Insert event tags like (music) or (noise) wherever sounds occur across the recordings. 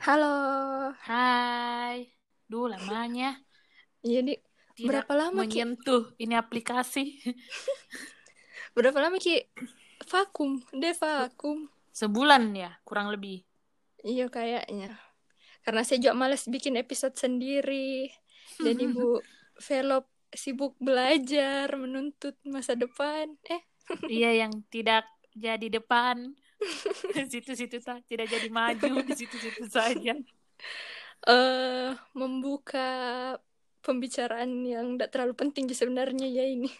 Halo. Hai. Duh, lamanya. Iya. Tidak Berapa lama, Ki? menyentuh ini aplikasi. (laughs) Berapa lama, Ki? Vakum. Deh, vakum. Sebulan ya, kurang lebih. Iya, kayaknya. Karena saya juga males bikin episode sendiri. Dan (laughs) Ibu Velop sibuk belajar, menuntut masa depan. Eh, (laughs) Iya, yang tidak jadi depan. (laughs) Situ-situ saja, tidak jadi maju di situ-situ saja. eh membuka pembicaraan yang tidak terlalu penting sebenarnya ya ini.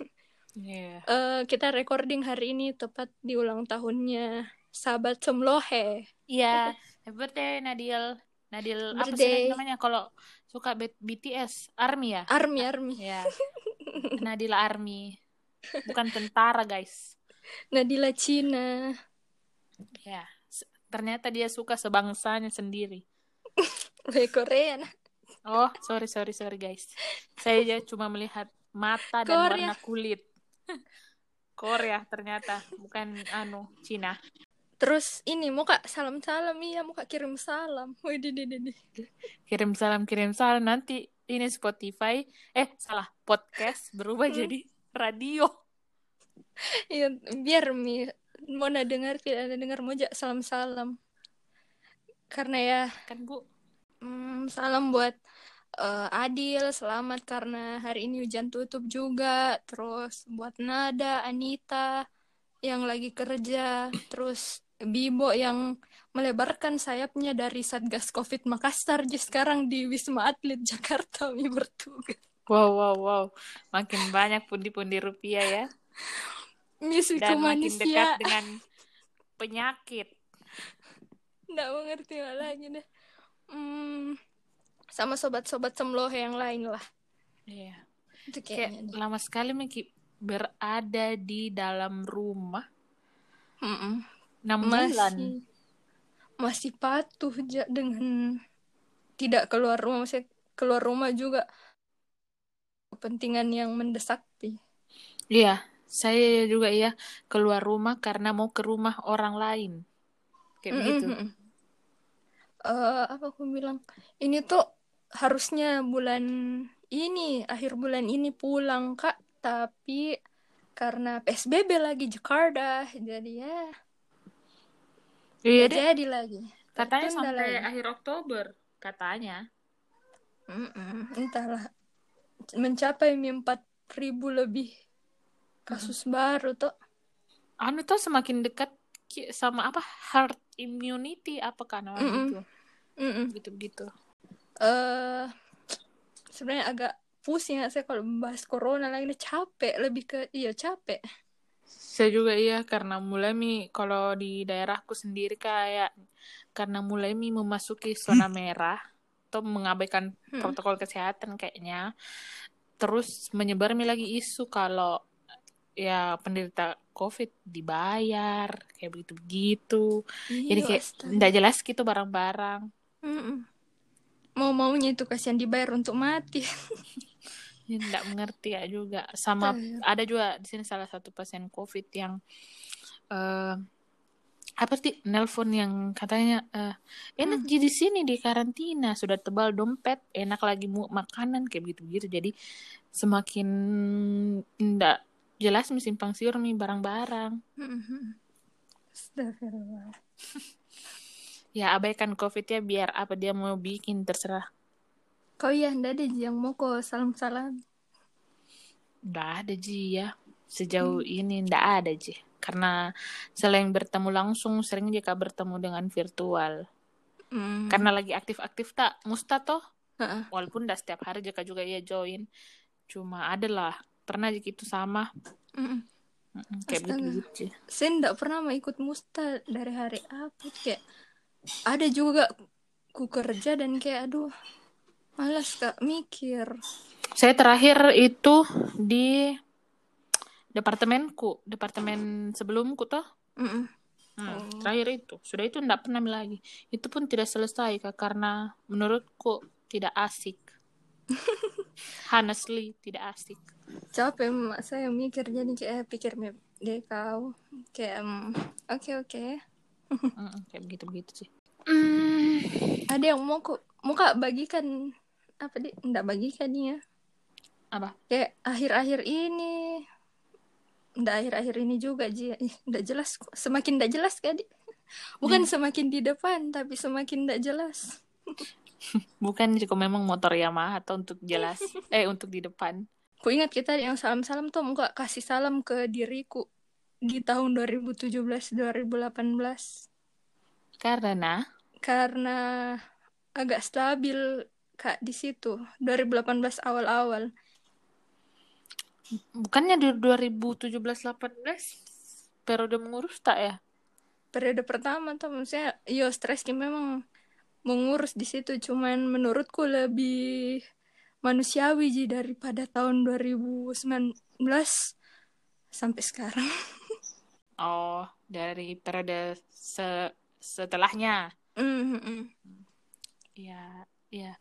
Iya. Eh kita recording hari ini tepat di ulang tahunnya sahabat Semlohe. Iya, happy birthday Nadil. Nadil apa sih Birthday. namanya kalau suka BTS? Army ya? Army, Army. Ya. (laughs) Nadila Army. Bukan tentara, guys. Nadila Cina. Ya. Ternyata dia suka sebangsanya sendiri. (laughs) Korea. Oh, sorry, sorry, sorry guys. Saya cuma melihat mata dan Korea. warna kulit. (laughs) Korea ternyata, bukan anu Cina. Terus ini mau kak salam-salam iya mau kak kirim salam. Wih. Kirim salam, kirim salam. Nanti ini Spotify, eh salah, podcast berubah Hmm. jadi radio. Iya biar mi mau na dengar tidak ada dengar mau jak salam-salam. Karena ya Kan Bu? hmm, salam buat eh, Adil selamat karena hari ini hujan tutup juga. Terus buat Nada, Anita yang lagi kerja. Terus Bibo yang melebarkan sayapnya dari Satgas Covid Makassar jadi sekarang di Wisma Atlet Jakarta (laughs) mi bertugas. Wow, wow, wow. Makin banyak pundi-pundi rupiah ya. (laughs) Misi Dan makin manusia. dekat dengan penyakit. Nggak mengerti lagi deh. Hmm, sama sobat-sobat semlohe yang lain lah. Iya. Itu Kayak kayaknya. deh. lama sekali Miki berada di dalam rumah. Mm-mm. 6 bulan. Masih masih patuh ja- dengan tidak keluar rumah, maksudnya keluar rumah juga kepentingan yang mendesak. Iya, saya juga ya keluar rumah karena mau ke rumah orang lain. Kayak begitu. Mm-mm, mm-mm. Eh, apa aku bilang? Ini tuh harusnya bulan ini, akhir bulan ini pulang, Kak. Tapi karena PSBB lagi Jakarta, jadi ya Iya jadi lagi. katanya Tertunda sampai lagi. akhir Oktober, katanya. Mm-mm, entahlah. Mencapai 4000 lebih kasus baru tuh. Anu tuh semakin dekat sama apa herd immunity apa kan namanya Mm-mm. gitu. Mm-mm. Gitu-gitu. eh sebenarnya agak pusing ya saya kalau membahas corona lagi capek lebih ke iya capek Saya juga iya karena mulai mi kalau di daerahku sendiri kayak karena mulai mi memasuki zona (laughs) merah atau mengabaikan Hmm. protokol kesehatan kayaknya terus menyebar mi lagi isu kalau ya penderita covid dibayar kayak begitu begitu jadi Iya, kayak astaga. nggak jelas gitu barang-barang mau maunya itu kasihan dibayar untuk mati (laughs) ya, nggak mengerti ya juga sama Astaga. ada juga di sini salah satu pasien covid yang eh apa sih nelpon yang katanya eh, enak Hmm. jadi di sini di karantina sudah tebal dompet enak lagi mu makanan kayak begitu begitu jadi semakin ndak jelas simpang siur mi barang-barang. Astagfirullah. (laughs) ya abaikan covid ya biar apa dia mau bikin terserah. Kau ya ndak ada yang mau kok salam salam ndak ada ji ya sejauh ini ndak ada ji. Karena selain bertemu langsung sering jika bertemu dengan virtual. Mm. karena lagi aktif-aktif tak musta toh? Walaupun dah setiap hari jika juga ia join. Cuma ada lah pernah jika itu sama Mm-mm. Mm-mm, kayak begitu gitu saya ndak pernah mau ikut musta dari hari apa kayak ada juga ku kerja dan kayak aduh malas kak mikir. Saya terakhir itu di departemenku departemen sebelumku toh. Mm-mm. Hmm, Oh. terakhir itu. Sudah itu ndak pernah lagi. Itu pun tidak selesai kak karena menurutku tidak asik (laughs) honestly tidak asik. Capek mak saya mikir jadi kayak pikir deh kau. Kayak mm, oke oke. (laughs) Mm-mm, kayak begitu begitu sih. Hmm, Ada yang mau kok mau kak bagikan apa di? Nggak bagikan nih ya. apa? Kayak akhir-akhir ini. Nggak akhir-akhir ini juga Ji. Nggak jelas Semakin nggak jelas kak Di Bukan semakin di depan Tapi semakin nggak jelas (laughs) (laughs) Bukan jika memang motor Yamaha atau untuk jelas. (laughs) eh, untuk di depan. Ku ingat kita yang salam-salam tuh Muka kasih salam ke diriku Di tahun 2017-2018 Karena Karena Agak stabil Kak di situ 2018 awal-awal bukannya di 2017-18 periode mengurus tak ya? Periode pertama tuh Maksudnya Yo stres memang Mengurus di situ Cuman menurutku lebih Manusiawi Ji Daripada tahun 2019 Sampai sekarang (laughs) Oh, dari periode se setelahnya. Mm, mm, Iya, iya.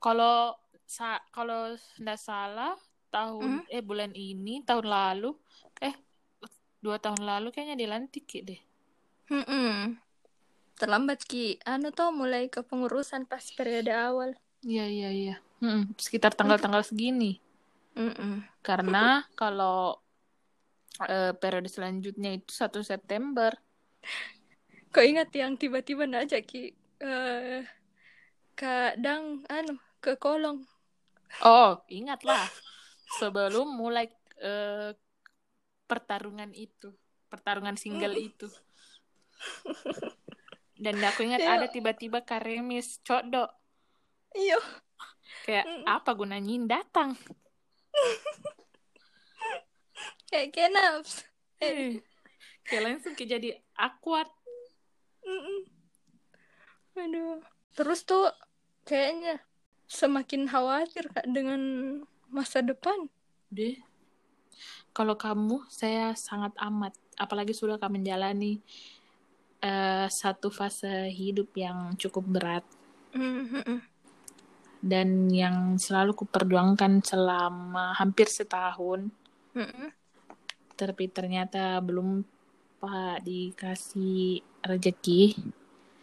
Kalau sa kalau tidak salah tahun eh bulan ini tahun lalu eh dua tahun lalu kayaknya dilantik ya deh. mm, mm. Terlambat Ki Anu tuh mulai kepengurusan pas periode awal Iya, iya, iya. Mm-mm, sekitar tanggal-tanggal segini. Mm, mm. Karena kalau eh, periode selanjutnya itu 1 September. Kok ingat yang tiba-tiba aja Ki eh Kadang Anu Ke kolong Oh, ingatlah. Sebelum mulai eh, pertarungan itu, pertarungan single itu. (laughs) Dan aku ingat Ya. ada tiba-tiba Karemis Codok. Iya Kayak apa gunanya datang? (laughs) Kayak kenaps Eh, kayak langsung kayak jadi. Mm-mm. Aduh. Terus tuh kayaknya semakin khawatir kak dengan masa depan. Deh. Kalau kamu, saya sangat amat. Apalagi sudah kamu menjalani eh, satu fase hidup yang cukup berat. Mm-mm. Dan yang selalu kuperjuangkan selama hampir setahun. Mm-mm. Tapi ternyata belum pak dikasih rezeki.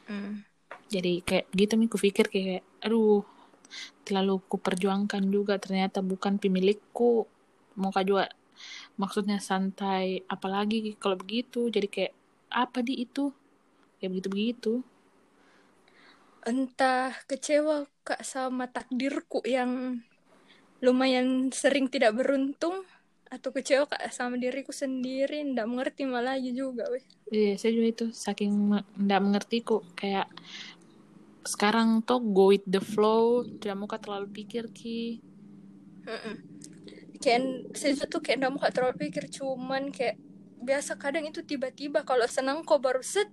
Mm. Jadi kayak gitu nih kupikir kayak, aduh, terlalu kuperjuangkan juga. Ternyata bukan pemilikku. Mau juga maksudnya santai apalagi kalau begitu jadi kayak apa di itu kayak begitu begitu Entah kecewa kak sama takdirku yang lumayan sering tidak beruntung atau kecewa kak sama diriku sendiri ndak mengerti malah aja juga weh. iya saya juga itu saking nggak mengerti kok kayak sekarang tuh go with the flow tidak mau kak terlalu pikir ki Mm-mm. Kayak saya tuh kayak ndak mau kak terlalu pikir cuman kayak biasa kadang itu tiba-tiba kalau senang kok baru set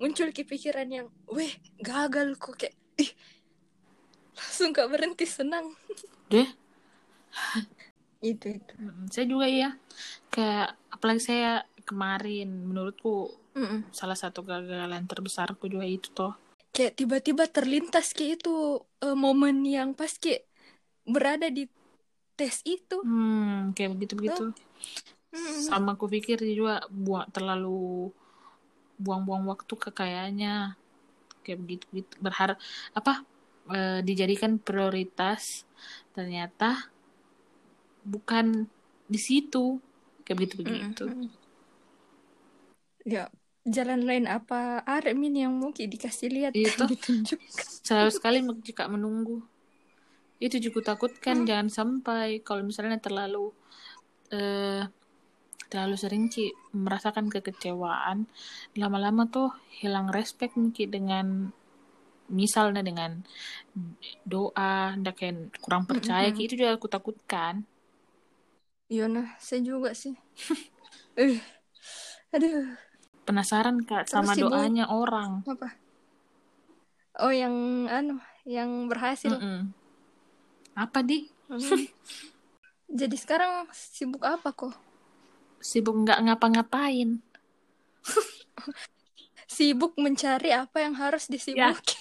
muncul ke pikiran yang weh gagal kok kayak ih langsung kak berhenti senang. Deh. (laughs) Itu itu. Mm, saya juga iya. Kayak apalagi saya kemarin menurutku Mm-mm. salah satu kegagalan terbesarku juga itu toh. Kayak tiba-tiba terlintas kayak itu eh, momen yang pas kayak berada di tes itu. Hmm kayak begitu begitu sama aku pikir juga buang terlalu buang-buang waktu ke kayaknya. Kayak begitu gitu. Berharap apa eh, dijadikan prioritas. Ternyata bukan di situ. Kayak begitu begitu. Ya jalan lain apa? Armin yang mungkin dikasih lihat Itu. ditunjuk selalu sekali jika menunggu. Itu juga takutkan jangan sampai kalau misalnya terlalu eh, terlalu sering Ci merasakan kekecewaan lama-lama tuh hilang respect Ci dengan misalnya dengan doa ndak kayak kurang percaya Ki, itu juga aku takutkan Iya nah, saya juga sih. (laughs) Eh, aduh, penasaran kak Terus sama doanya orang apa? Oh, yang anu, yang berhasil. Mm-mm. apa di Hmm. (laughs) Jadi sekarang sibuk apa kok? Sibuk nggak ngapa-ngapain. (laughs) Sibuk mencari apa yang harus disibuki.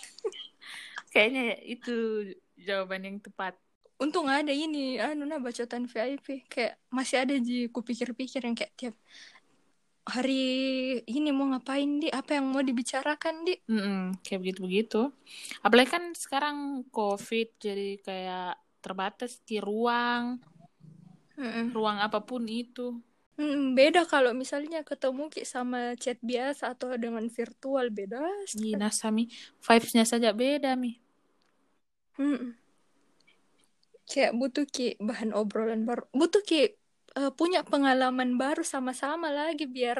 (laughs) kayaknya itu jawaban yang tepat. Untung ada ini, anu nah bacotan VIP. Kayak masih ada ji kupikir-pikir yang kayak tiap hari ini mau ngapain di? Apa yang mau dibicarakan di? Mm-mm, kayak begitu begitu apalagi kan sekarang covid jadi kayak terbatas di ruang. Mm-mm. ruang apa pun itu Mm, beda kalau misalnya ketemu ki sama chat biasa atau dengan virtual beda Ih, sekali. nasa mi vibesnya saja beda mi Mm-mm. kayak butuh ki bahan obrolan baru butuh ki eh, punya pengalaman baru sama-sama lagi biar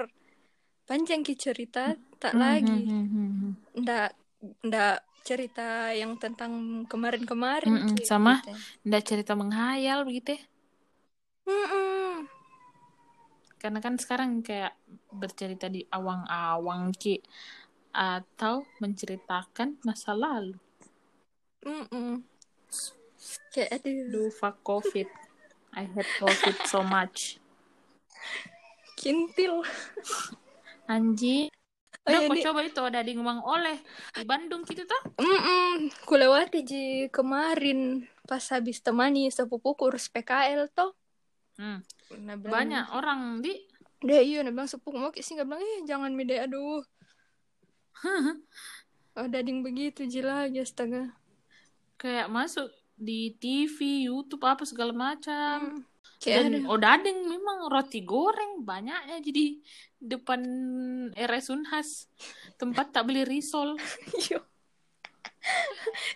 panjang ki cerita tak Hmm, lagi hmm, hmm, hmm. ndak ndak cerita yang tentang kemarin-kemarin sama gitu. ndak cerita menghayal begitu ya. Mm-mm. Karena kan sekarang kayak bercerita di awang-awang ki atau menceritakan masa lalu. Mm-mm. kayak aduh. Duh, fuck covid. I hate covid so much. Kintil. Anji. Oh, Udah iya, coba itu ada di ngomong oleh. Di Bandung gitu tuh. Mm-mm. ku lewati ji kemarin pas habis temani sepupuku urus PKL toh Hmm. Nah, bilang, Banyak orang di Dia iya, nah bilang sepupu mau sih nggak bilang eh jangan mide aduh. (laughs) Oh dading begitu ji lagi astaga. kayak masuk di TV, YouTube apa segala macam. Hmm. Kayak ada. Dan odading memang roti goreng banyaknya jadi depan RS Unhas tempat tak beli risol. (laughs) Yo.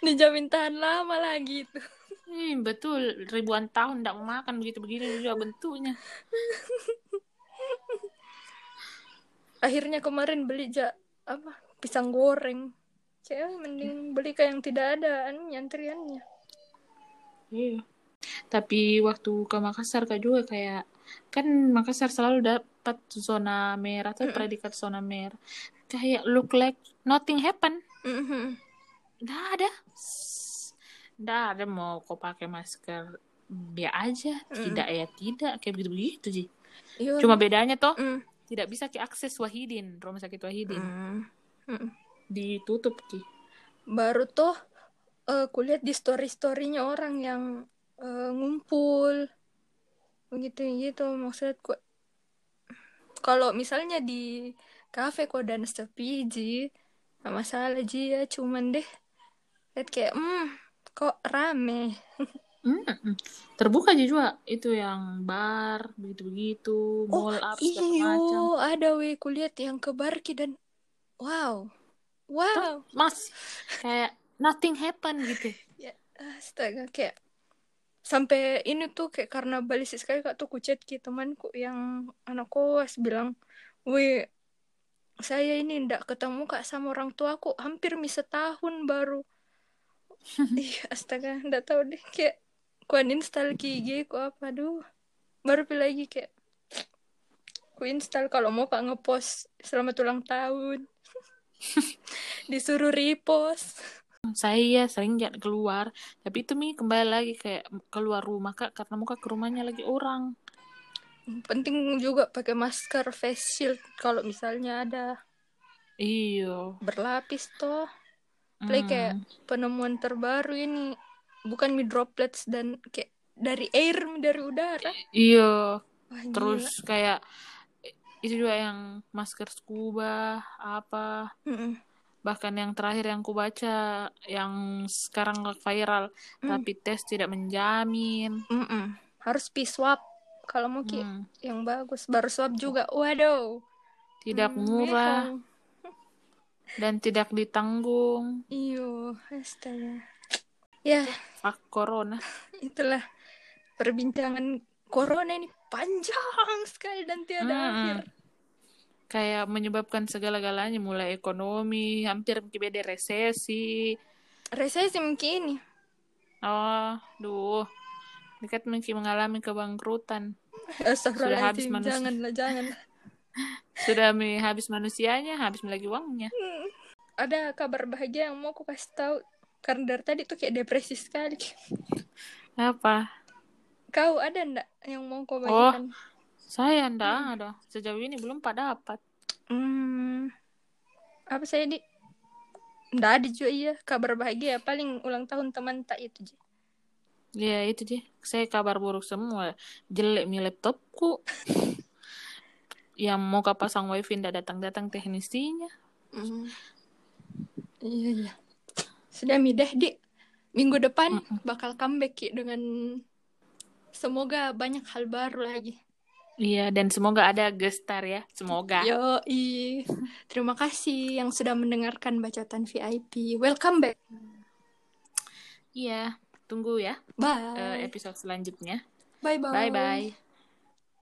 Dijamin tahan lama lagi itu. Hmm, betul ribuan tahun tidak makan begitu begini juga bentuknya. Akhirnya kemarin beli ja apa pisang goreng. Kayak mending beli kayak yang tidak ada anunya antriannya. Iya. Tapi waktu ke Makassar kak juga kayak kan Makassar selalu dapat zona merah atau predikat zona merah. Kayak look like nothing happen. Nggak ada. Nggak ada mau kau pakai masker biar aja. Tidak ya tidak. Kayak begitu-begitu sih. Iya. Cuma bedanya toh Mm. tidak bisa ki akses Wahidin, rumah sakit Wahidin. Mm. Mm. Ditutup ki. baru tuh eh kulihat di story storynya orang yang eh, ngumpul begitu gitu maksudku kalau misalnya di kafe kok dan sepi ji nggak masalah ji ya cuman deh lihat kayak hmm kok rame Mm-mm. Terbuka aja juga itu yang bar begitu-begitu, oh mall up segala macam. ada weh kulihat yang ke Barki dan wow wow Mas, kayak nothing happen gitu. ya astaga kayak sampai ini tuh kayak karena balisik sekali kak tuh kucet ki temanku yang anak koas bilang weh saya ini ndak ketemu kak sama orang tuaku hampir mi setahun baru (laughs) iya astaga ndak tahu deh kayak ku uninstall ki IG ku apa aduh. Baru pilih lagi kayak ku install kalau mau kak ngepost selamat ulang tahun. (laughs) Disuruh repost. Saya sering jangan keluar, tapi itu mi kembali lagi kayak keluar rumah kak karena muka ke rumahnya lagi orang. penting juga pakai masker face shield kalau misalnya ada Iyo. berlapis toh Play kayak Hmm. penemuan terbaru ini bukan mi droplets dan kayak dari air dari udara Iyo. Wah, gila. Terus kayak itu juga yang masker scuba apa Mm-mm. bahkan yang terakhir yang ku baca yang sekarang viral Hmm. tapi tes tidak menjamin. Mm-mm. harus pi swab kalau mau ki Hmm. yang bagus baru swab juga waduh Tidak Hmm, murah mehong. Dan tidak ditanggung. iyo astaga ya Fuck corona. itulah perbincangan corona ini panjang sekali dan tiada Mm-mm. akhir Kayak menyebabkan segala-galanya mulai ekonomi, hampir beda resesi. resesi mungkin Oh, duh. Dekat mungkin mengalami kebangkrutan. Astagfirullahaladzim, habis manusia. janganlah, janganlah. (laughs) Sudah habis manusianya, habis lagi uangnya. Hmm. Ada kabar bahagia yang mau aku kasih tahu. Karena dari tadi tuh kayak depresi sekali. Apa? Kau ada ndak yang mau kau Oh. bagikan? Saya ndak ada. Sejauh ini belum pada dapat. Hmm. Apa saya di? Ndak ada juga iya kabar bahagia. Paling ulang tahun teman tak itu Ji. Ya itu sih. Saya kabar buruk semua. Jelek mi laptopku. (laughs) yang mau pasang wifi ndak datang-datang teknisinya. Mm. Iya iya. Sudah mi deh di minggu depan bakal comeback Ki, dengan semoga banyak hal baru lagi. Iya, dan semoga ada gestar ya. Semoga. Yo, terima kasih yang sudah mendengarkan bacotan VIP. Welcome back. Iya, tunggu ya Bye. eh, episode selanjutnya. bye bye. Bye bye.